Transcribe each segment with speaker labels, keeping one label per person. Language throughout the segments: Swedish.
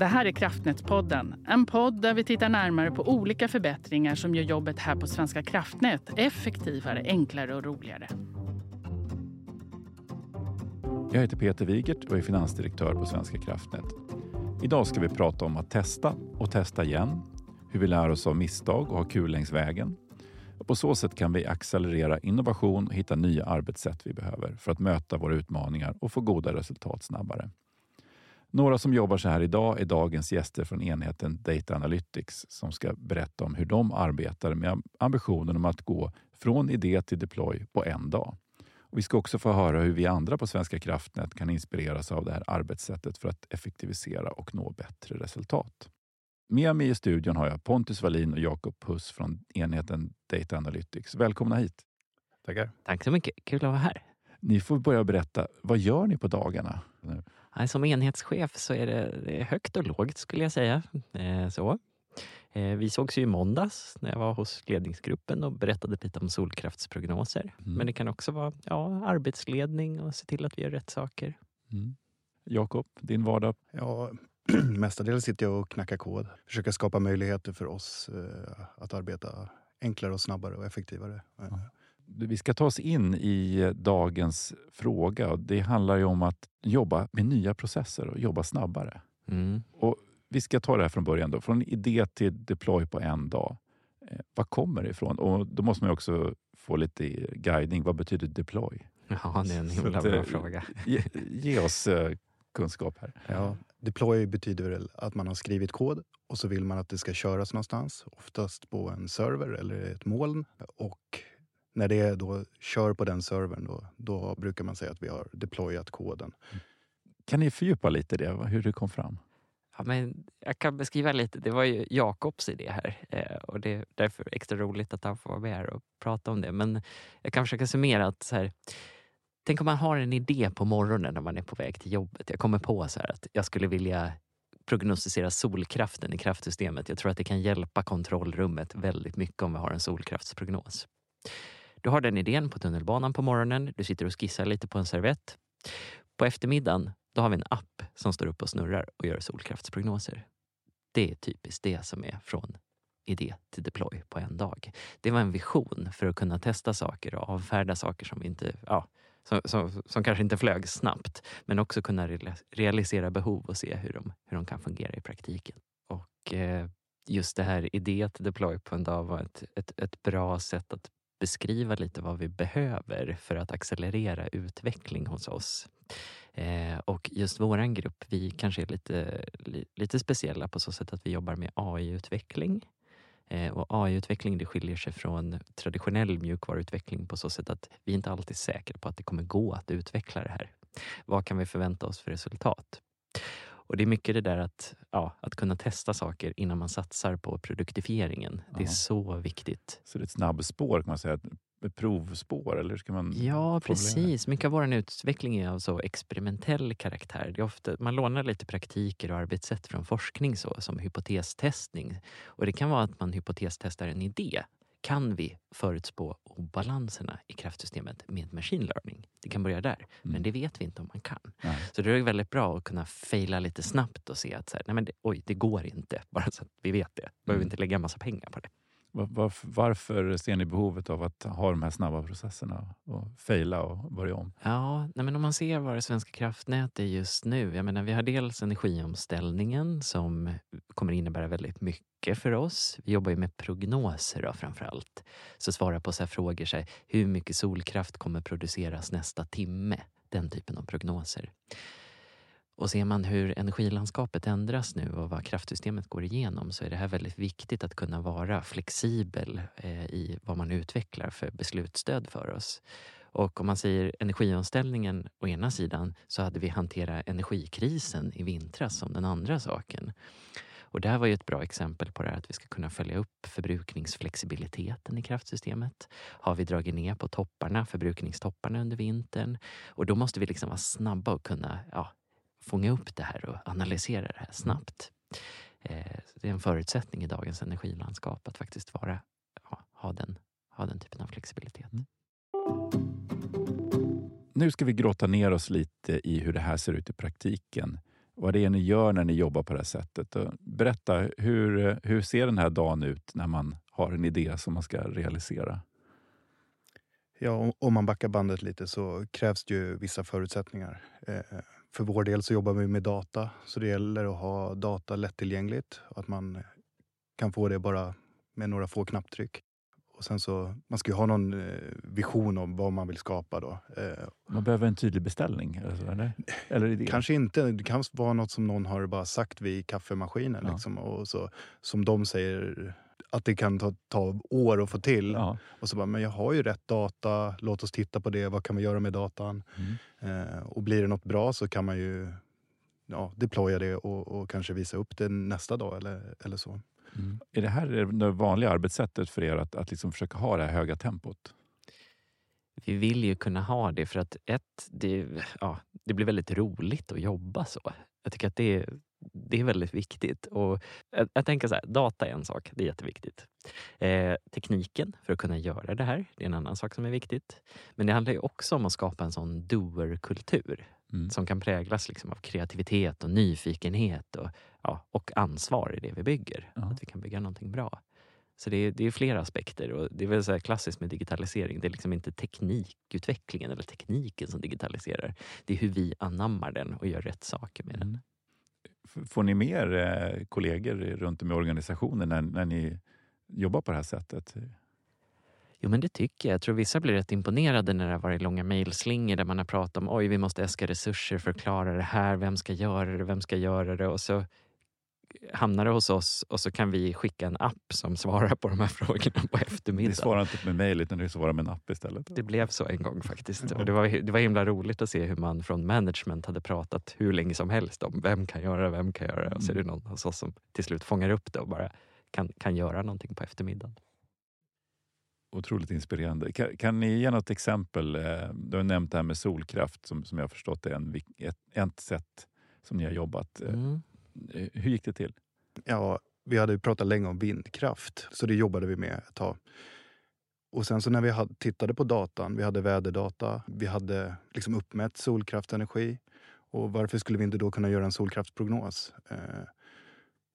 Speaker 1: Det här är Kraftnätspodden, en podd där vi tittar närmare på olika förbättringar som gör jobbet här på Svenska kraftnät effektivare, enklare och roligare.
Speaker 2: Jag heter Peter Wigert och är finansdirektör på Svenska kraftnät. Idag ska vi prata om att testa och testa igen, hur vi lär oss av misstag och har kul längs vägen. Och på så sätt kan vi accelerera innovation och hitta nya arbetssätt vi behöver för att möta våra utmaningar och få goda resultat snabbare. Några som jobbar så här idag är dagens gäster från enheten Data Analytics som ska berätta om hur de arbetar med ambitionen om att gå från idé till deploy på en dag. Och vi ska också få höra hur vi andra på Svenska kraftnät kan inspireras av det här arbetssättet för att effektivisera och nå bättre resultat. Med mig i studion har jag Pontus Wallin och Jakob Puss från enheten Data Analytics. Välkomna hit!
Speaker 3: Tackar!
Speaker 4: Tack så mycket, kul att vara här.
Speaker 2: Ni får börja berätta, vad gör ni på dagarna?
Speaker 4: Som enhetschef så är det, högt och lågt skulle jag säga. Eh, så. Eh, vi sågs ju i måndags när jag var hos ledningsgruppen och berättade lite om solkraftsprognoser. Mm. Men det kan också vara ja, arbetsledning och se till att vi gör rätt saker.
Speaker 2: Mm. Jakob, din vardag?
Speaker 3: Ja, mestadels sitter jag och knackar kod. Försöker skapa möjligheter för oss eh, att arbeta enklare och snabbare och effektivare. Ja.
Speaker 2: Vi ska ta oss in i dagens fråga. Det handlar ju om att jobba med nya processer och jobba snabbare. Mm. Och vi ska ta det här från början. Då. Från idé till deploy på en dag. Eh, vad kommer det ifrån? Och då måste man också få lite guidning. Vad betyder deploy?
Speaker 4: Ja, det är en himla bra fråga.
Speaker 2: Ge, ge oss eh, kunskap här.
Speaker 3: Ja, deploy betyder väl att man har skrivit kod och så vill man att det ska köras någonstans. Oftast på en server eller ett moln. Och när det då kör på den servern, då, då brukar man säga att vi har deployat koden.
Speaker 2: Kan ni fördjupa lite det, hur det kom fram?
Speaker 4: Ja, men jag kan beskriva lite. Det var ju Jakobs idé här eh, och det är därför extra roligt att han får vara med här och prata om det. Men jag kan försöka summera att så här, tänk om man har en idé på morgonen när man är på väg till jobbet. Jag kommer på så här att jag skulle vilja prognostisera solkraften i kraftsystemet. Jag tror att det kan hjälpa kontrollrummet väldigt mycket om vi har en solkraftsprognos. Du har den idén på tunnelbanan på morgonen. Du sitter och skissar lite på en servett. På eftermiddagen då har vi en app som står upp och snurrar och gör solkraftsprognoser. Det är typiskt det som är från idé till deploy på en dag. Det var en vision för att kunna testa saker och avfärda saker som, inte, ja, som, som, som kanske inte flög snabbt. Men också kunna realisera behov och se hur de, hur de kan fungera i praktiken. Och eh, just det här idé till deploy på en dag var ett, ett, ett bra sätt att beskriva lite vad vi behöver för att accelerera utveckling hos oss. Eh, och just våran grupp, vi kanske är lite, li, lite speciella på så sätt att vi jobbar med AI-utveckling. Eh, och AI-utveckling det skiljer sig från traditionell mjukvaruutveckling på så sätt att vi inte alltid är säkra på att det kommer gå att utveckla det här. Vad kan vi förvänta oss för resultat? Och det är mycket det där att, ja, att kunna testa saker innan man satsar på produktifieringen. Det är så viktigt.
Speaker 2: Så det är ett snabbspår kan man säga, ett provspår? Eller ska man
Speaker 4: ja, precis. Mycket av vår utveckling är av så experimentell karaktär. Det är ofta, man lånar lite praktiker och arbetssätt från forskning så, som hypotestestning. Och det kan vara att man hypotestestar en idé kan vi förutspå obalanserna i kraftsystemet med machine learning? Det kan börja där, mm. men det vet vi inte om man kan. Nej. Så det är väldigt bra att kunna fejla lite snabbt och se att så här, nej men det, oj, det går inte. Bara så att vi vet det. Behöver mm. inte lägga en massa pengar på det.
Speaker 2: Var, varför ser ni behovet av att ha de här snabba processerna och fejla och börja om?
Speaker 4: Ja, nej men om man ser vad det Svenska kraftnät är just nu. Jag menar, vi har dels energiomställningen som kommer innebära väldigt mycket för oss. Vi jobbar ju med prognoser då, framför allt. Så svara på så frågor, som, hur mycket solkraft kommer produceras nästa timme? Den typen av prognoser. Och ser man hur energilandskapet ändras nu och vad kraftsystemet går igenom så är det här väldigt viktigt att kunna vara flexibel eh, i vad man utvecklar för beslutsstöd för oss. Och om man säger energiomställningen å ena sidan så hade vi hantera energikrisen i vintras som den andra saken. Och det här var ju ett bra exempel på det här att vi ska kunna följa upp förbrukningsflexibiliteten i kraftsystemet. Har vi dragit ner på topparna, förbrukningstopparna under vintern? Och då måste vi liksom vara snabba och kunna ja, fånga upp det här och analysera det här snabbt. Eh, det är en förutsättning i dagens energilandskap att faktiskt vara, ha, den, ha den typen av flexibilitet. Mm.
Speaker 2: Nu ska vi grotta ner oss lite i hur det här ser ut i praktiken. vad det är ni gör när ni jobbar på det här sättet. Berätta, hur, hur ser den här dagen ut när man har en idé som man ska realisera?
Speaker 3: Ja, om man backar bandet lite så krävs det ju vissa förutsättningar. För vår del så jobbar vi med data, så det gäller att ha data lättillgängligt och att man kan få det bara med några få knapptryck. Och sen så, man ska ju ha någon eh, vision om vad man vill skapa. Då. Eh,
Speaker 2: man behöver en tydlig beställning? Eller, eller idé.
Speaker 3: Kanske inte. Det kan vara något som någon har bara sagt vid kaffemaskinen. Ja. Liksom, och så, som de säger att det kan ta, ta år att få till. Ja. Och så bara, men jag har ju rätt data, låt oss titta på det, vad kan vi göra med datan? Mm. Eh, och blir det något bra så kan man ju ja, deploya det och, och kanske visa upp det nästa dag eller, eller så.
Speaker 2: Mm. Är det här det vanliga arbetssättet för er, att, att liksom försöka ha det här höga tempot?
Speaker 4: Vi vill ju kunna ha det för att ett, det, ja, det blir väldigt roligt att jobba så. Jag tycker att det, det är väldigt viktigt. Och jag, jag tänker så här, data är en sak, det är jätteviktigt. Eh, tekniken för att kunna göra det här, det är en annan sak som är viktigt. Men det handlar ju också om att skapa en sån doer-kultur mm. som kan präglas liksom av kreativitet och nyfikenhet och, ja, och ansvar i det vi bygger. Ja. Att vi kan bygga någonting bra. Så det är, det är flera aspekter och det är väl så klassiskt med digitalisering. Det är liksom inte teknikutvecklingen eller tekniken som digitaliserar. Det är hur vi anammar den och gör rätt saker med mm. den.
Speaker 2: Får ni mer eh, kollegor runt om i organisationen när, när ni jobbar på det här sättet?
Speaker 4: Jo, men det tycker jag. Jag tror vissa blir rätt imponerade när det har varit långa mejlslingor där man har pratat om oj, vi måste äska resurser för att klara det här. Vem ska göra det? Vem ska göra det? Och så hamnar det hos oss och så kan vi skicka en app som svarar på de här frågorna på eftermiddagen.
Speaker 2: Ni svarar inte med mejl utan ni svarar med en app istället?
Speaker 4: Det blev så en gång faktiskt. Och det, var, det var himla roligt att se hur man från management hade pratat hur länge som helst om vem kan göra det, vem kan göra det. Och så är det någon hos oss som till slut fångar upp det och bara kan, kan göra någonting på eftermiddagen.
Speaker 2: Otroligt inspirerande. Kan, kan, ni ge något exempel? Eh, du har nämnt det här med solkraft som, som jag har förstått är en, ett, ett sätt som ni har jobbat. Eh, mm. Eh, hur gick det till?
Speaker 3: Ja, vi hade pratat länge om vindkraft, så det jobbade vi med ett tag. Och sen så när vi hade, tittade på datan, vi hade väderdata, vi hade liksom uppmätt solkraftenergi. Och varför skulle vi inte då kunna göra en solkraftsprognos? Eh,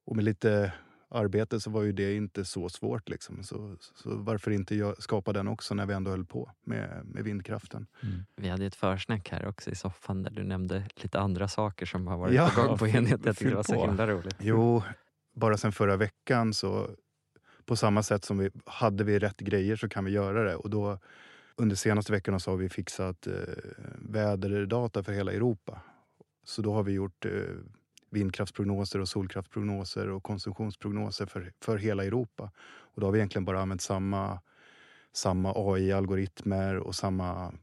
Speaker 3: och med lite arbete så var ju det inte så svårt. Liksom. Så, så varför inte skapa den också när vi ändå höll på med, med vindkraften?
Speaker 4: Mm. Vi hade ett försnack här också i soffan där du nämnde lite andra saker som har varit ja, på gång på enheten. Jag tyckte det var så himla roligt.
Speaker 3: Jo, bara sen förra veckan så på samma sätt som vi hade vi rätt grejer så kan vi göra det. Och då, under senaste veckorna så har vi fixat eh, väderdata för hela Europa. Så då har vi gjort eh, vindkraftsprognoser och solkraftsprognoser och konsumtionsprognoser för, för hela Europa. Och då har vi egentligen bara använt samma, samma AI-algoritmer och samma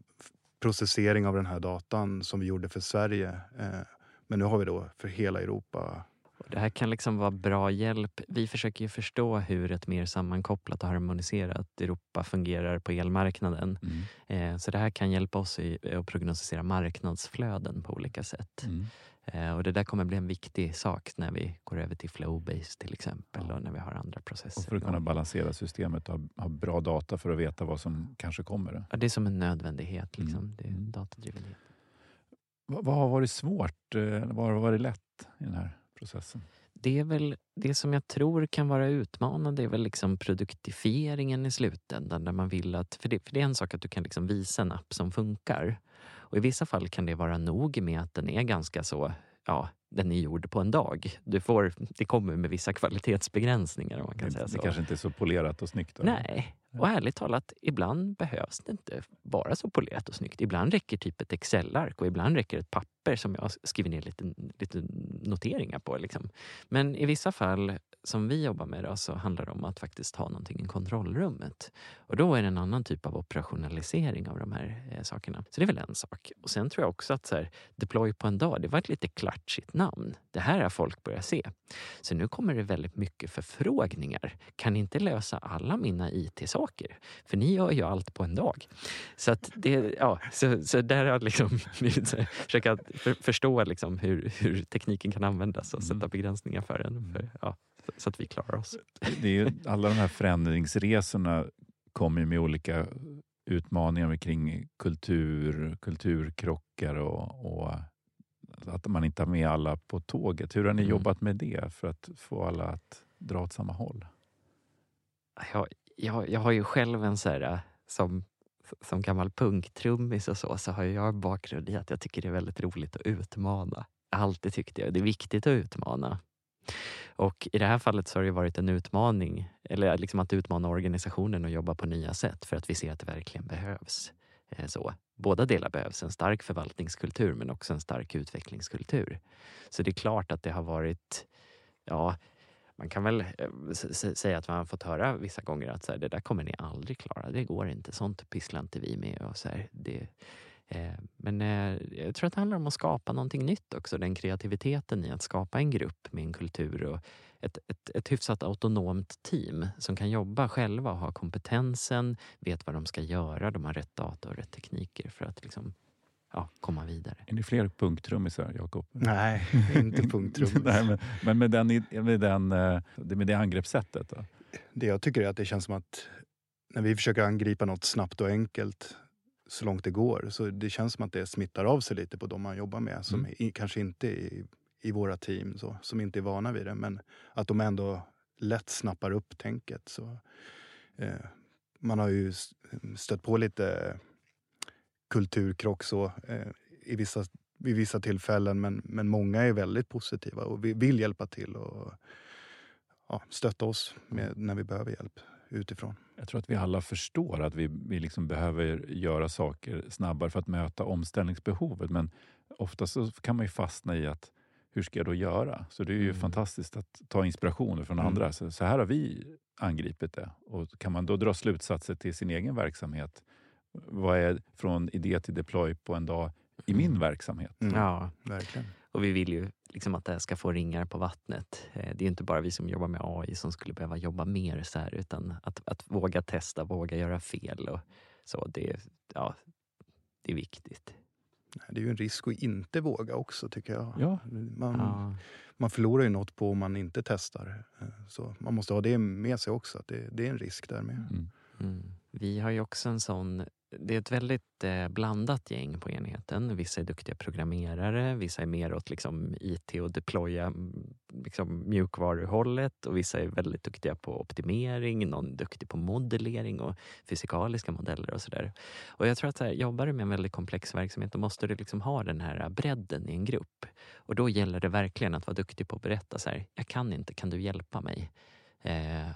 Speaker 3: processering av den här datan som vi gjorde för Sverige. Eh, men nu har vi då för hela Europa
Speaker 4: det här kan liksom vara bra hjälp. Vi försöker ju förstå hur ett mer sammankopplat och harmoniserat Europa fungerar på elmarknaden. Mm. Eh, så det här kan hjälpa oss att prognostisera marknadsflöden på olika sätt. Mm. Eh, och det där kommer bli en viktig sak när vi går över till flow-based till exempel ja. och när vi har andra processer.
Speaker 2: Och för att kunna balansera systemet och ha, bra data för att veta vad som kanske kommer.
Speaker 4: Ja, det är som en nödvändighet. Liksom. Mm. Det är mm. datadrivenhet.
Speaker 2: Vad, vad har varit svårt? Eh, vad har varit lätt i den här processen?
Speaker 4: Det är väl det som jag tror kan vara utmanande är väl liksom produktifieringen i slutändan. Där man vill att, för, det, för det är en sak att du kan liksom visa en app som funkar. Och I vissa fall kan det vara nog med att den är ganska så ja, den är gjord på en dag. Du får, det kommer med vissa kvalitetsbegränsningar. Om man kan
Speaker 2: det,
Speaker 4: säga så.
Speaker 2: det kanske inte är så polerat och snyggt? Då.
Speaker 4: Nej, och ärligt talat, ibland behövs det inte vara så polerat och snyggt. Ibland räcker typ ett Excel-ark och ibland räcker ett papper som jag skriver ner lite, lite noteringar på. Liksom. Men i vissa fall som vi jobbar med då, så handlar det om att faktiskt ha någonting i kontrollrummet. Och då är det en annan typ av operationalisering av de här eh, sakerna. Så det är väl en sak. Och sen tror jag också att så här, deploy på en dag, det var ett lite klatschigt namn. Det här har folk börjat se. Så nu kommer det väldigt mycket förfrågningar. Kan ni inte lösa alla mina IT-saker? För ni gör ju allt på en dag. Så, att det, ja, så, så där har liksom försöka för, förstå liksom hur, hur tekniken kan användas och sätta mm. begränsningar för den. För, ja, så att vi klarar oss.
Speaker 2: Det är ju, alla de här förändringsresorna kommer med olika utmaningar kring kultur, kulturkrockar och, och att man inte har med alla på tåget. Hur har ni
Speaker 4: Mm.
Speaker 2: jobbat med det för att få alla att dra åt samma håll?
Speaker 4: Jag, jag, jag har ju själv en så här, som, som gammal punktrummis och så, så har jag en bakgrund i att jag tycker det är väldigt roligt att utmana. Jag alltid tyckt det. Det är viktigt att utmana. Och i det här fallet så har det varit en utmaning, eller liksom att utmana organisationen och jobba på nya sätt för att vi ser att det verkligen behövs. Eh, så. Båda delar behövs, en stark förvaltningskultur men också en stark utvecklingskultur. Så det är klart att det har varit, ja, man kan väl eh, säga att man har fått höra vissa gånger att så här, det där kommer ni aldrig klara, det går inte, sånt pysslar inte vi med. Och så här, det, men eh, jag tror att det handlar om att skapa någonting nytt också, den kreativiteten i att skapa en grupp med en kultur och ett, ett, ett hyfsat autonomt team som kan jobba själva och ha kompetensen, vet vad de ska göra, de har rätt data och rätt tekniker för att liksom, ja, komma vidare.
Speaker 2: Är ni fler punktrummisar, Jakob?
Speaker 3: Nej, inte punktrummis.
Speaker 2: Nej, men, men med, den, med, den, eh, med det angreppssättet? Då?
Speaker 3: Det jag tycker är att det känns som att när vi försöker angripa något snabbt och enkelt så långt det går, så det känns som att det smittar av sig lite på de man jobbar med som
Speaker 2: Mm.
Speaker 3: i, kanske inte i, i våra team, så, som inte är vana vid det, men att de ändå lätt snappar upp tänket. Så, eh, man har ju s- stött på lite kulturkrock så, eh, i vissa, vid vissa tillfällen, men, men många är väldigt positiva och vi vill hjälpa till och ja, stötta oss med, när vi behöver hjälp utifrån.
Speaker 2: Jag tror att vi alla förstår att vi, vi liksom behöver göra saker snabbare för att möta omställningsbehovet. Men ofta så kan man ju fastna i att hur ska jag då göra? Så det är ju
Speaker 4: Mm.
Speaker 2: fantastiskt att ta inspiration från
Speaker 3: Mm.
Speaker 2: andra. Så, så här har vi angripit det. Och kan man då dra slutsatser till sin egen verksamhet? Vad är från idé till deploy på en dag i min
Speaker 4: Mm.
Speaker 2: verksamhet?
Speaker 3: Mm,
Speaker 4: Ja,
Speaker 3: Verkligen.
Speaker 4: Och vi vill ju liksom att det här ska få ringar på vattnet. Eh, Det är inte bara vi som jobbar med AI som skulle behöva jobba mer så här, utan att, att våga testa, våga göra fel och så. Det, ja, det är viktigt.
Speaker 3: Det är ju en risk att inte våga också tycker jag.
Speaker 2: Ja.
Speaker 3: Man,
Speaker 4: Ja.
Speaker 3: man förlorar ju något på om man inte testar. Eh, Så man måste ha det med sig också, att det, det är en risk där med.
Speaker 2: Mm.
Speaker 4: Mm. Vi har ju också en sån, det är ett väldigt eh, blandat gäng på enheten. Vissa är duktiga programmerare, vissa är mer åt liksom, IT och deploya mm, liksom, mjukvaruhållet och vissa är väldigt duktiga på optimering, någon är duktig på modellering och fysikaliska modeller och sådär. Och jag tror att så här, jobbar du med en väldigt komplex verksamhet då måste du liksom ha den här bredden i en grupp. Och då gäller det verkligen att vara duktig på att berätta så här, jag kan inte, kan du hjälpa mig? Eh,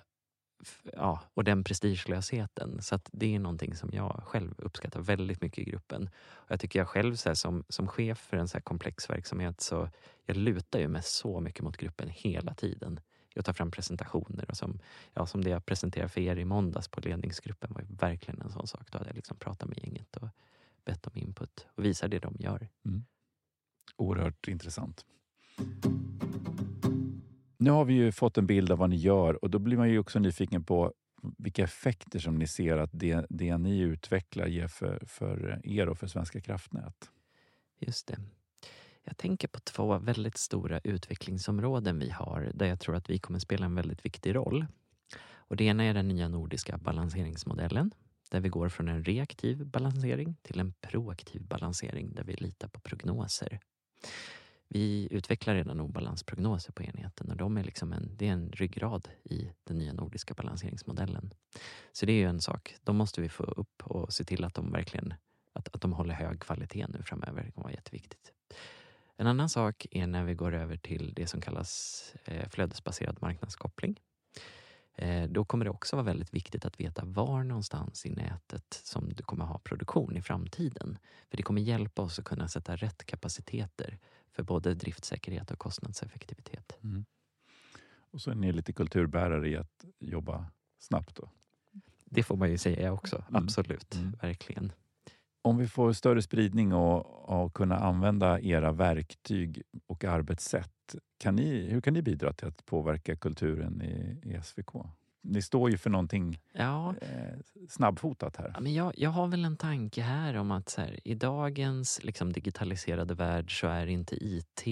Speaker 4: ja, och den prestigelösheten. Så att det är någonting som jag själv uppskattar väldigt mycket i gruppen. Och jag tycker jag själv så här, som, som chef för en så här komplex verksamhet så jag lutar ju mig så mycket mot gruppen hela tiden. Jag tar fram presentationer och som, ja, som det jag presenterade för er i måndags på ledningsgruppen var ju verkligen en sån sak. Då hade jag liksom pratat med gänget och bett om input och visar det de gör. Mm.
Speaker 2: Oerhört intressant. Nu har vi ju fått en bild av vad ni gör och då blir man ju också nyfiken på vilka effekter som ni ser att det, det ni utvecklar ger för, för er och för Svenska kraftnät.
Speaker 4: Just det. Jag tänker på två väldigt stora utvecklingsområden vi har där jag tror att vi kommer spela en väldigt viktig roll. Och det ena är den nya nordiska balanseringsmodellen där vi går från en reaktiv balansering till en proaktiv balansering där vi litar på prognoser. Vi utvecklar redan obalansprognoser på enheten och de är liksom en, det är en ryggrad i den nya nordiska balanseringsmodellen. Så det är ju en sak. De måste vi få upp och se till att de verkligen att, att de håller hög kvalitet nu framöver. Det kommer vara jätteviktigt. En annan sak är när vi går över till det som kallas eh, flödesbaserad marknadskoppling. Eh, då kommer det också vara väldigt viktigt att veta var någonstans i nätet som du kommer ha produktion i framtiden. För det kommer hjälpa oss att kunna sätta rätt kapaciteter för både driftsäkerhet och kostnadseffektivitet.
Speaker 2: Och så är ni lite kulturbärare i att jobba snabbt. Då.
Speaker 4: Det får man ju säga också,
Speaker 2: Mm.
Speaker 4: absolut,
Speaker 2: Mm.
Speaker 4: verkligen.
Speaker 2: Om vi får större spridning och, och kunna använda era verktyg och arbetssätt, kan ni, hur kan ni bidra till att påverka kulturen i, i SVK? Ni står ju för någonting
Speaker 4: Ja,
Speaker 2: eh, snabbfotat här.
Speaker 4: Ja, men jag, jag har väl en tanke här om att här, i dagens liksom, digitaliserade värld så är inte IT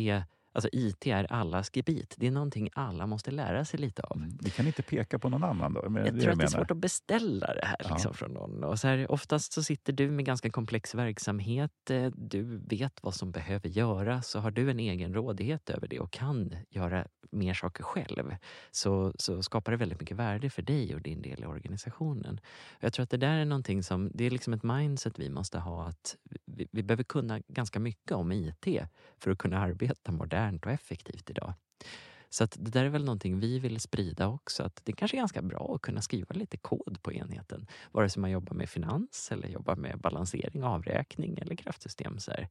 Speaker 4: Alltså IT är allas gebit. Det är någonting alla måste lära sig lite av.
Speaker 2: Mm. Vi kan inte peka på någon annan då?
Speaker 4: Jag tror att det är svårt att beställa det här liksom, ja. från någon. Och så här, oftast så sitter du med ganska komplex verksamhet. Eh, du vet vad som behöver göras. Så har du en egen rådighet över det och kan göra mer saker själv så, så skapar det väldigt mycket värde för dig och din del i organisationen. Jag tror att det där är någonting som, det är liksom ett mindset vi måste ha att vi, vi behöver kunna ganska mycket om IT för att kunna arbeta modernt och effektivt idag. Så att det där är väl någonting vi vill sprida också. Att det kanske är ganska bra att kunna skriva lite kod på enheten. Vare sig man jobbar med finans eller jobbar med balansering, avräkning eller kraftsystem. Så, här.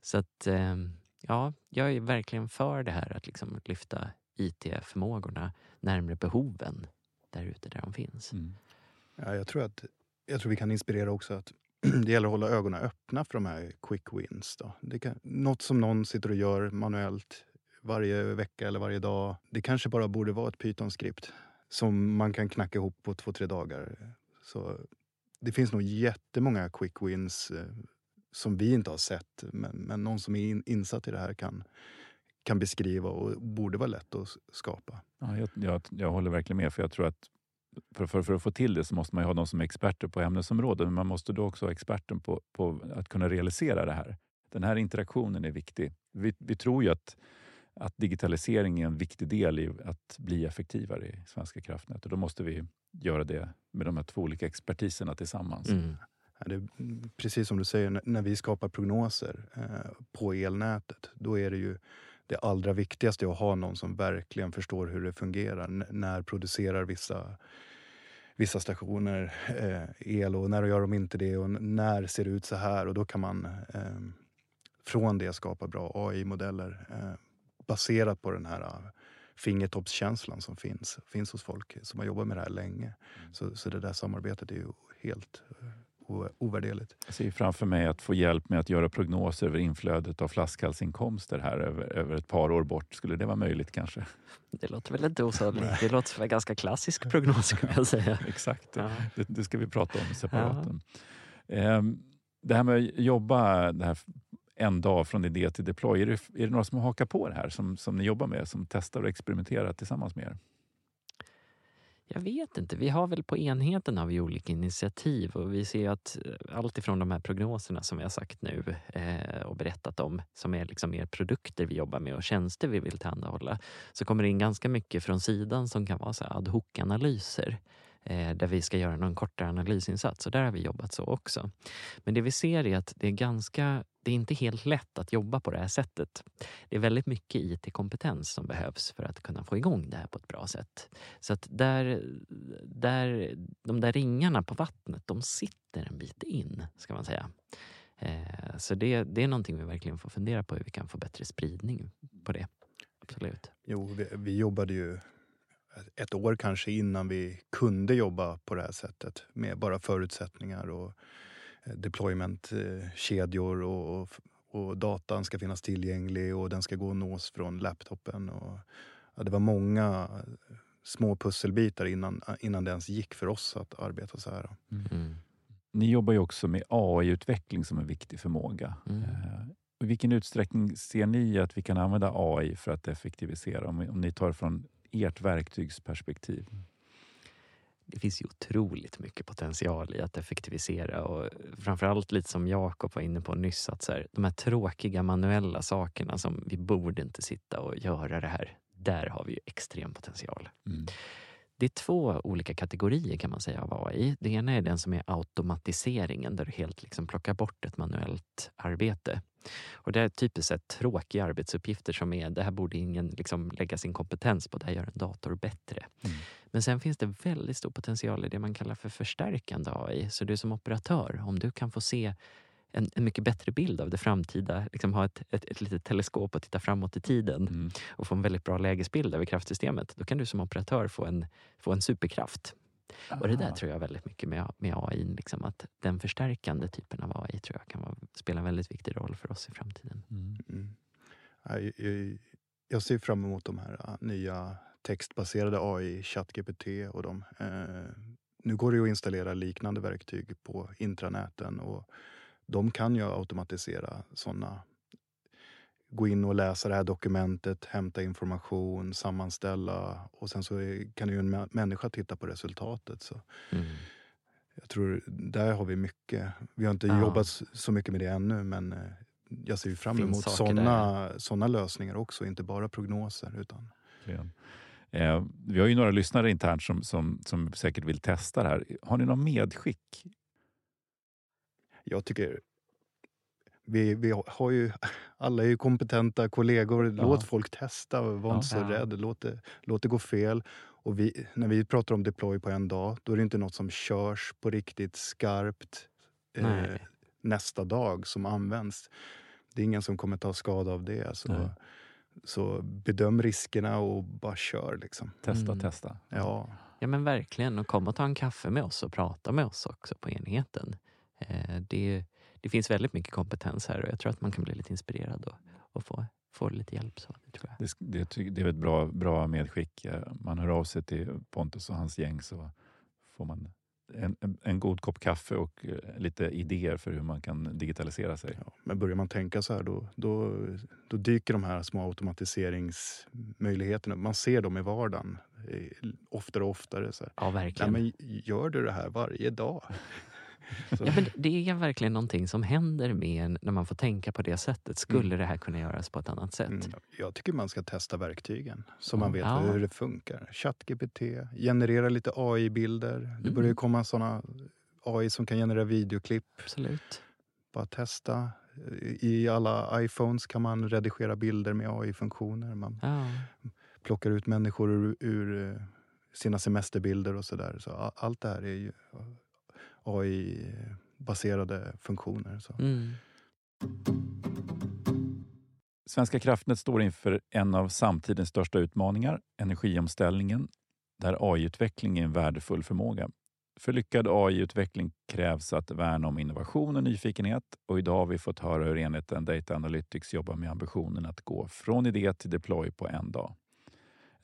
Speaker 4: så att ehm, ja, jag är verkligen för det här att liksom lyfta IT-förmågorna närmre behoven där ute där de finns. Mm.
Speaker 3: Ja, jag, tror att, jag tror vi kan inspirera också att det gäller att hålla ögonen öppna för de här quick wins. Då. Det kan, något som någon sitter och gör manuellt varje vecka eller varje dag. Det kanske bara borde vara ett Python-skript som man kan knacka ihop på två, tre dagar. Så det finns nog jättemånga quick wins eh, som vi inte har sett, men, men någon som är in, insatt i det här kan, kan beskriva och borde vara lätt att skapa.
Speaker 2: Ja, jag, jag, jag håller verkligen med, för jag tror att för, för, för, att få till det så måste man ha de som är experter på ämnesområdet, men man måste då också ha experten på, på att kunna realisera det här. Den här interaktionen är viktig. Vi, vi tror ju att, att digitalisering är en viktig del i att bli effektivare i Svenska kraftnät och då måste vi göra det med de här två olika expertiserna tillsammans. Mm.
Speaker 3: Det är precis som du säger, när vi skapar prognoser eh, på elnätet, då är det ju det allra viktigaste att ha någon som verkligen förstår hur det fungerar. N när producerar vissa, vissa stationer eh, el och när gör de inte det och när ser det ut så här? Och då kan man eh, från det skapa bra AI-modeller eh, baserat på den här eh, fingertoppskänslan som finns, finns hos folk som har jobbat med det här länge. Mm. Så, så det där samarbetet är ju helt eh, ovärderligt.
Speaker 2: Jag ser framför mig att få hjälp med att göra prognoser över inflödet av flaskhalsinkomster här över, över ett par år bort. Skulle det vara möjligt kanske?
Speaker 4: Det låter väl inte osannolikt. Det låter som en ganska klassisk prognos kan jag säga.
Speaker 2: Exakt, ja. det, det, ska vi prata om separat. Ja. Ehm, det här med att jobba det här en dag från idé till deploy, är det, är det några som hakar på det här som, som ni jobbar med, som testar och experimenterar tillsammans med er?
Speaker 4: Jag vet inte. Vi har väl på enheten har vi olika initiativ och vi ser att eh, allt ifrån de här prognoserna som vi har sagt nu eh, och berättat om som är liksom mer produkter vi jobbar med och tjänster vi vill tillhandahålla så kommer det in ganska mycket från sidan som kan vara så ad hoc-analyser eh, där vi ska göra någon kortare analysinsats och där har vi jobbat så också. Men det vi ser är att det är ganska det är inte helt lätt att jobba på det här sättet. Det är väldigt mycket IT-kompetens som behövs för att kunna få igång det här på ett bra sätt. Så att där, där, de där ringarna på vattnet, de sitter en bit in, ska man säga. Eh, så det, det är någonting vi verkligen får fundera på, hur vi kan få bättre spridning på det. Absolut.
Speaker 3: Jo, vi, vi jobbade ju ett år kanske innan vi kunde jobba på det här sättet med bara förutsättningar och deploymentkedjor och, och, datan ska finnas tillgänglig och den ska gå att nås från laptopen. Och, ja, det var många små pusselbitar innan, innan det ens gick för oss att arbeta så här. Mm. mm.
Speaker 2: Ni jobbar ju också med AI-utveckling som en viktig förmåga. Mm. Eh, I vilken utsträckning ser ni att vi kan använda AI för att effektivisera? Om, om ni tar från ert verktygsperspektiv
Speaker 4: det finns ju otroligt mycket potential i att effektivisera och framförallt lite som Jakob var inne på nyss, att så här, de här tråkiga manuella sakerna som vi borde inte sitta och göra det här. Där har vi ju extrem potential. Mm. Det är två olika kategorier kan man säga av AI. Det ena är den som är automatiseringen där du helt liksom plockar bort ett manuellt arbete. Och det är typiskt sett tråkiga arbetsuppgifter som är, det här borde ingen liksom lägga sin kompetens på, det här gör en dator bättre. Mm. Men sen finns det väldigt stor potential i det man kallar för förstärkande AI. Så du som operatör, om du kan få se en, en mycket bättre bild av det framtida, liksom ha ett, ett, ett litet teleskop och titta framåt i tiden mm. och få en väldigt bra lägesbild över kraftsystemet. Då kan du som operatör få en, få en superkraft. Aha. Och det där tror jag väldigt mycket med, med AI, liksom att den förstärkande typen av AI tror jag kan vara, spela en väldigt viktig roll för oss i framtiden. Mm. Mm.
Speaker 3: Jag, jag, ser fram emot de här uh, nya textbaserade AI, ChatGPT och de. Eh, nu går det att installera liknande verktyg på intranäten och de kan ju automatisera sådana gå in och läsa det här dokumentet, hämta information, sammanställa och sen så kan ju en människa titta på resultatet. Så. Mm. Jag tror där har vi mycket. Vi har inte ja. jobbat så mycket med det ännu men eh, jag ser ju fram emot sådana såna lösningar också, inte bara prognoser. Utan...
Speaker 2: Eh, vi har ju några lyssnare internt som, som, som säkert vill testa det här. Har ni någon medskick?
Speaker 3: Jag tycker vi, vi har ju, alla är ju kompetenta kollegor. Ja. Låt folk testa, var ja. inte så rädd. Låt det, låt det gå fel. Och vi, när vi pratar om deploy på en dag, då är det inte något som körs på riktigt skarpt eh, nästa dag som används. Det är ingen som kommer ta skada av det. Så, så bedöm riskerna och bara kör. Liksom.
Speaker 2: Testa, mm. testa.
Speaker 3: Ja.
Speaker 4: ja men verkligen. Och kom och ta en kaffe med oss och prata med oss också på enheten. Eh, det, det finns väldigt mycket kompetens här och jag tror att man kan bli lite inspirerad och, och få, få lite hjälp. Så, det, tror jag.
Speaker 2: Det, det, det är ett bra, bra medskick. Man hör av sig till Pontus och hans gäng så får man en, en, en, god kopp kaffe och eh, lite idéer för hur man kan digitalisera sig. Ja,
Speaker 3: men börjar man tänka så här då, då, då dyker de här små automatiseringsmöjligheterna Man ser dem i vardagen eh, oftare och oftare. Så här.
Speaker 4: Ja, verkligen.
Speaker 3: Nej, men gör du det här varje dag?
Speaker 4: Ja, men det är verkligen någonting som händer med en när man får tänka på det sättet. Skulle mm. det här kunna göras på ett annat sätt? Mm.
Speaker 3: Jag tycker man ska testa verktygen så man vet ja. hur det funkar. ChatGPT, generera lite AI-bilder. Det börjar ju mm. komma såna AI som kan generera videoklipp.
Speaker 4: Absolut.
Speaker 3: Bara testa. I alla iPhones kan man redigera bilder med AI-funktioner. Man ja. plockar ut människor ur, ur eh, sina semesterbilder och sådär. Så allt det här är ju AI-baserade funktioner. Så. Mm.
Speaker 2: Svenska kraftnät står inför en av samtidens största utmaningar, energiomställningen, där AI-utveckling är en värdefull förmåga. För lyckad AI-utveckling krävs att värna om innovation och nyfikenhet och idag har vi fått höra hur enheten Data Analytics jobbar med ambitionen att gå från idé till deploy på en dag.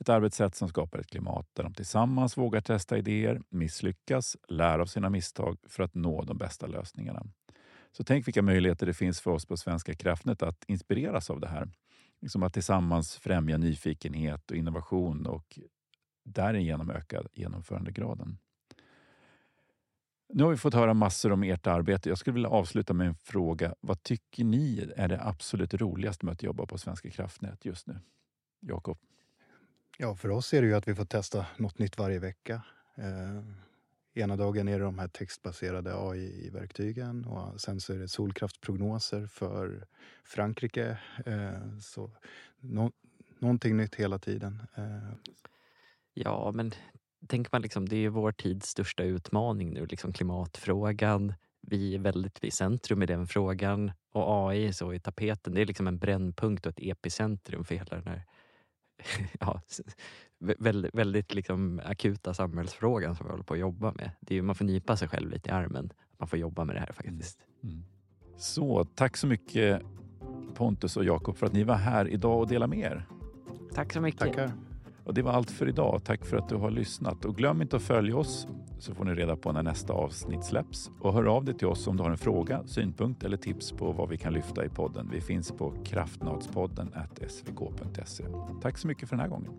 Speaker 2: Ett arbetssätt som skapar ett klimat där de tillsammans vågar testa idéer, misslyckas, lär av sina misstag för att nå de bästa lösningarna. Så tänk vilka möjligheter det finns för oss på Svenska kraftnät att inspireras av det här. Liksom att tillsammans främja nyfikenhet och innovation och därigenom öka genomförandegraden. Nu har vi fått höra massor om ert arbete. Jag skulle vilja avsluta med en fråga. Vad tycker ni är det absolut roligaste med att jobba på Svenska kraftnät just nu? Jakob?
Speaker 3: Ja, för oss är det ju att vi får testa något nytt varje vecka. Eh, ena dagen är det de här textbaserade AI-verktygen och sen så är det solkraftprognoser för Frankrike. Eh, så no någonting nytt hela tiden. Eh.
Speaker 4: Ja, men tänker man liksom, det är vår tids största utmaning nu, liksom klimatfrågan. Vi är väldigt i centrum i den frågan och AI så i tapeten. Det är liksom en brännpunkt och ett epicentrum för hela den här ja, väldigt, väldigt liksom akuta samhällsfrågan som vi håller på att jobba med. Det är, man får nypa sig själv lite i armen. Man får jobba med det här faktiskt. Mm. Mm.
Speaker 2: Så tack så mycket Pontus och Jakob för att ni var här idag och delade med er.
Speaker 4: Tack så mycket.
Speaker 3: Tackar.
Speaker 2: Och det var allt för idag. Tack för att du har lyssnat. Och glöm inte att följa oss så får ni reda på när nästa avsnitt släpps. Och hör av dig till oss om du har en fråga, synpunkt eller tips på vad vi kan lyfta i podden. Vi finns på kraftnadspodden svk.se. Tack så mycket för den här gången.